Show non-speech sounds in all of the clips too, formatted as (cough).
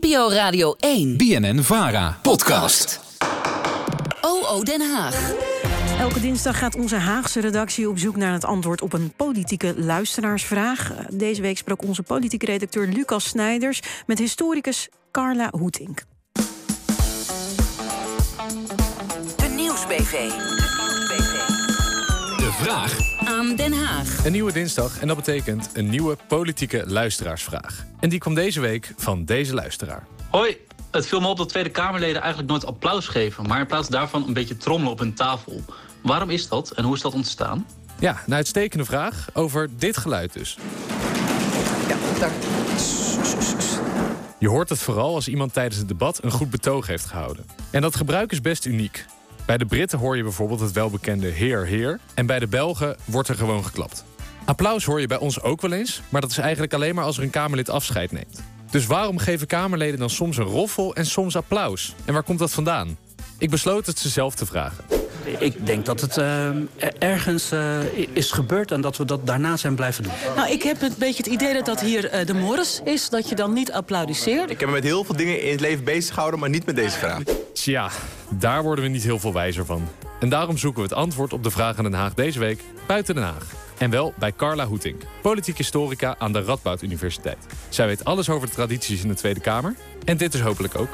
NPO Radio 1. BNN Vara. Podcast. OO Den Haag. Elke dinsdag gaat onze Haagse redactie op zoek naar het antwoord op een politieke luisteraarsvraag. Deze week sprak onze politieke redacteur Lucas Snijders met historicus Carla Hoetink. De Nieuwsbv. De vraag Aan Den Haag. Een nieuwe dinsdag en dat betekent een nieuwe politieke luisteraarsvraag. En die kwam deze week van deze luisteraar. Hoi, het viel me op dat Tweede Kamerleden eigenlijk nooit applaus geven, maar in plaats daarvan een beetje trommelen op hun tafel. Waarom is dat en hoe is dat ontstaan? Ja, een uitstekende vraag over dit geluid dus. Je hoort het vooral als iemand tijdens het debat een goed betoog heeft gehouden. En dat gebruik is best uniek. Bij de Britten hoor je bijvoorbeeld het welbekende heer, heer. En bij de Belgen wordt er gewoon geklapt. Applaus hoor je bij ons ook wel eens, maar dat is eigenlijk alleen maar als er een Kamerlid afscheid neemt. Dus waarom geven Kamerleden dan soms een roffel en soms applaus? En waar komt dat vandaan? Ik besloot het ze zelf te vragen. Ik denk dat het eh, ergens eh, is gebeurd en dat we dat daarna zijn blijven doen. Nou, ik heb een beetje het idee dat dat hier eh, de Morris is. Dat je dan niet applaudisseert. Ik heb me met heel veel dingen in het leven bezig gehouden, maar niet met deze vraag. Tja, daar worden we niet heel veel wijzer van. En daarom zoeken we het antwoord op de vraag aan Den Haag deze week buiten Den Haag. En wel bij Carla Hoetink, politiek historica aan de Radboud Universiteit. Zij weet alles over de tradities in de Tweede Kamer. En dit is hopelijk ook.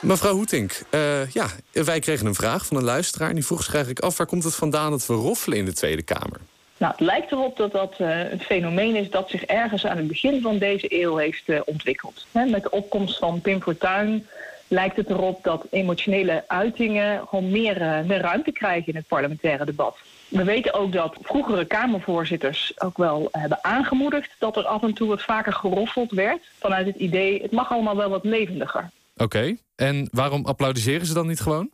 Mevrouw Hoetink, eh, ja, wij kregen een vraag van een luisteraar... en die vroeg zich eigenlijk af... waar komt het vandaan dat we roffelen in de Tweede Kamer? Nou, het lijkt erop dat dat uh, een fenomeen is dat zich ergens aan het begin van deze eeuw heeft uh, ontwikkeld. He, met de opkomst van Pim Fortuyn lijkt het erop dat emotionele uitingen gewoon meer, meer ruimte krijgen in het parlementaire debat. We weten ook dat vroegere Kamervoorzitters ook wel hebben aangemoedigd dat er af en toe wat vaker geroffeld werd vanuit het idee het mag allemaal wel wat levendiger. Oké, okay. En waarom applaudisseren ze dan niet gewoon?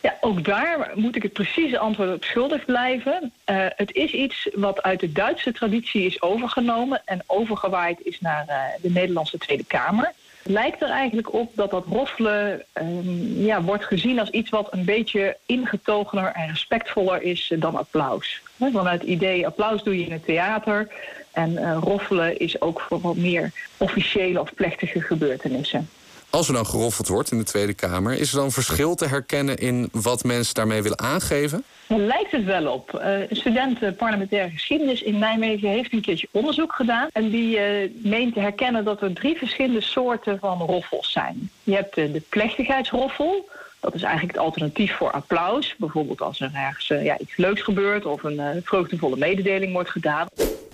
Ja, ook daar moet ik het precieze antwoord op schuldig blijven. Uh, het is iets wat uit de Duitse traditie is overgenomen en overgewaaid is naar uh, de Nederlandse Tweede Kamer. Het lijkt er eigenlijk op dat dat roffelen um, ja, wordt gezien als iets wat een beetje ingetogener en respectvoller is dan applaus. Vanuit het idee applaus doe je in het theater en uh, roffelen is ook voor wat meer officiële of plechtige gebeurtenissen. Als er dan geroffeld wordt in de Tweede Kamer, is er dan verschil te herkennen in wat mensen daarmee willen aangeven? Daar lijkt het wel op. Uh, een student parlementaire geschiedenis in Nijmegen heeft een keertje onderzoek gedaan. En die uh, meent te herkennen dat er drie verschillende soorten van roffels zijn. Je hebt uh, de plechtigheidsroffel. Dat is eigenlijk het alternatief voor applaus. Bijvoorbeeld als er ergens ja, iets leuks gebeurt of een vreugdevolle mededeling wordt gedaan.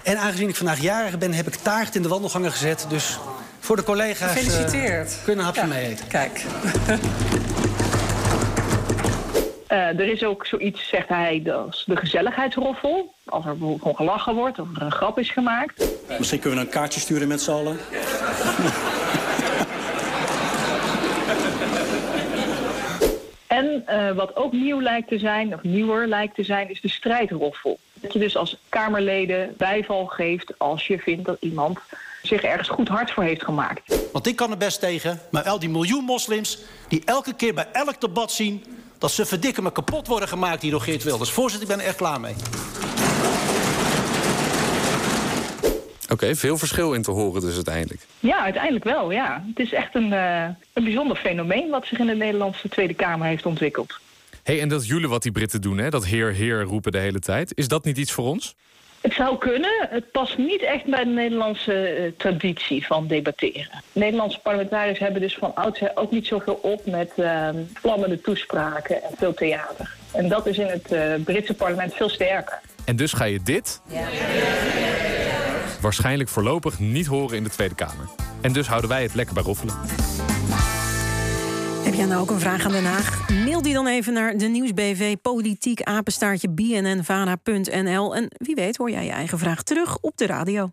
En aangezien ik vandaag jarig ben, heb ik taart in de wandelgangen gezet. Dus voor de collega's Gefeliciteerd. Uh, kunnen een hapje ja, mee eten. Kijk. Uh, (laughs) er is ook zoiets, zegt hij, als de gezelligheidsroffel. Als er bijvoorbeeld gewoon gelachen wordt of er een grap is gemaakt. Misschien kunnen we een kaartje sturen met z'n allen. (laughs) en uh, wat ook nieuw lijkt te zijn, of nieuwer lijkt te zijn, is de strijdroffel. Dat je dus als Kamerleden bijval geeft als je vindt dat iemand zich ergens goed hard voor heeft gemaakt. Want ik kan er best tegen, maar al die miljoen moslims... die elke keer bij elk debat zien... dat ze verdikken me kapot worden gemaakt hier door Geert Wilders. Voorzitter, ik ben er echt klaar mee. Oké, okay, veel verschil in te horen dus uiteindelijk. Ja, uiteindelijk wel, ja. Het is echt een, uh, een bijzonder fenomeen... wat zich in de Nederlandse Tweede Kamer heeft ontwikkeld. hey, en dat jullie wat die Britten doen, hè? dat heer, heer roepen de hele tijd... is dat niet iets voor ons? Het zou kunnen. Het past niet echt bij de Nederlandse uh, traditie van debatteren. Nederlandse parlementariërs hebben dus van oudsher ook niet zoveel op met uh, vlammende toespraken en veel theater. En dat is in het uh, Britse parlement veel sterker. En dus ga je dit ja. waarschijnlijk voorlopig niet horen in de Tweede Kamer. En dus houden wij het lekker bij roffelen. Jij nou ook een vraag aan Den Haag? Mail die dan even naar de Nieuwsbv politiek apenstaartje bnnvara.nl. En wie weet hoor jij je eigen vraag terug op de radio.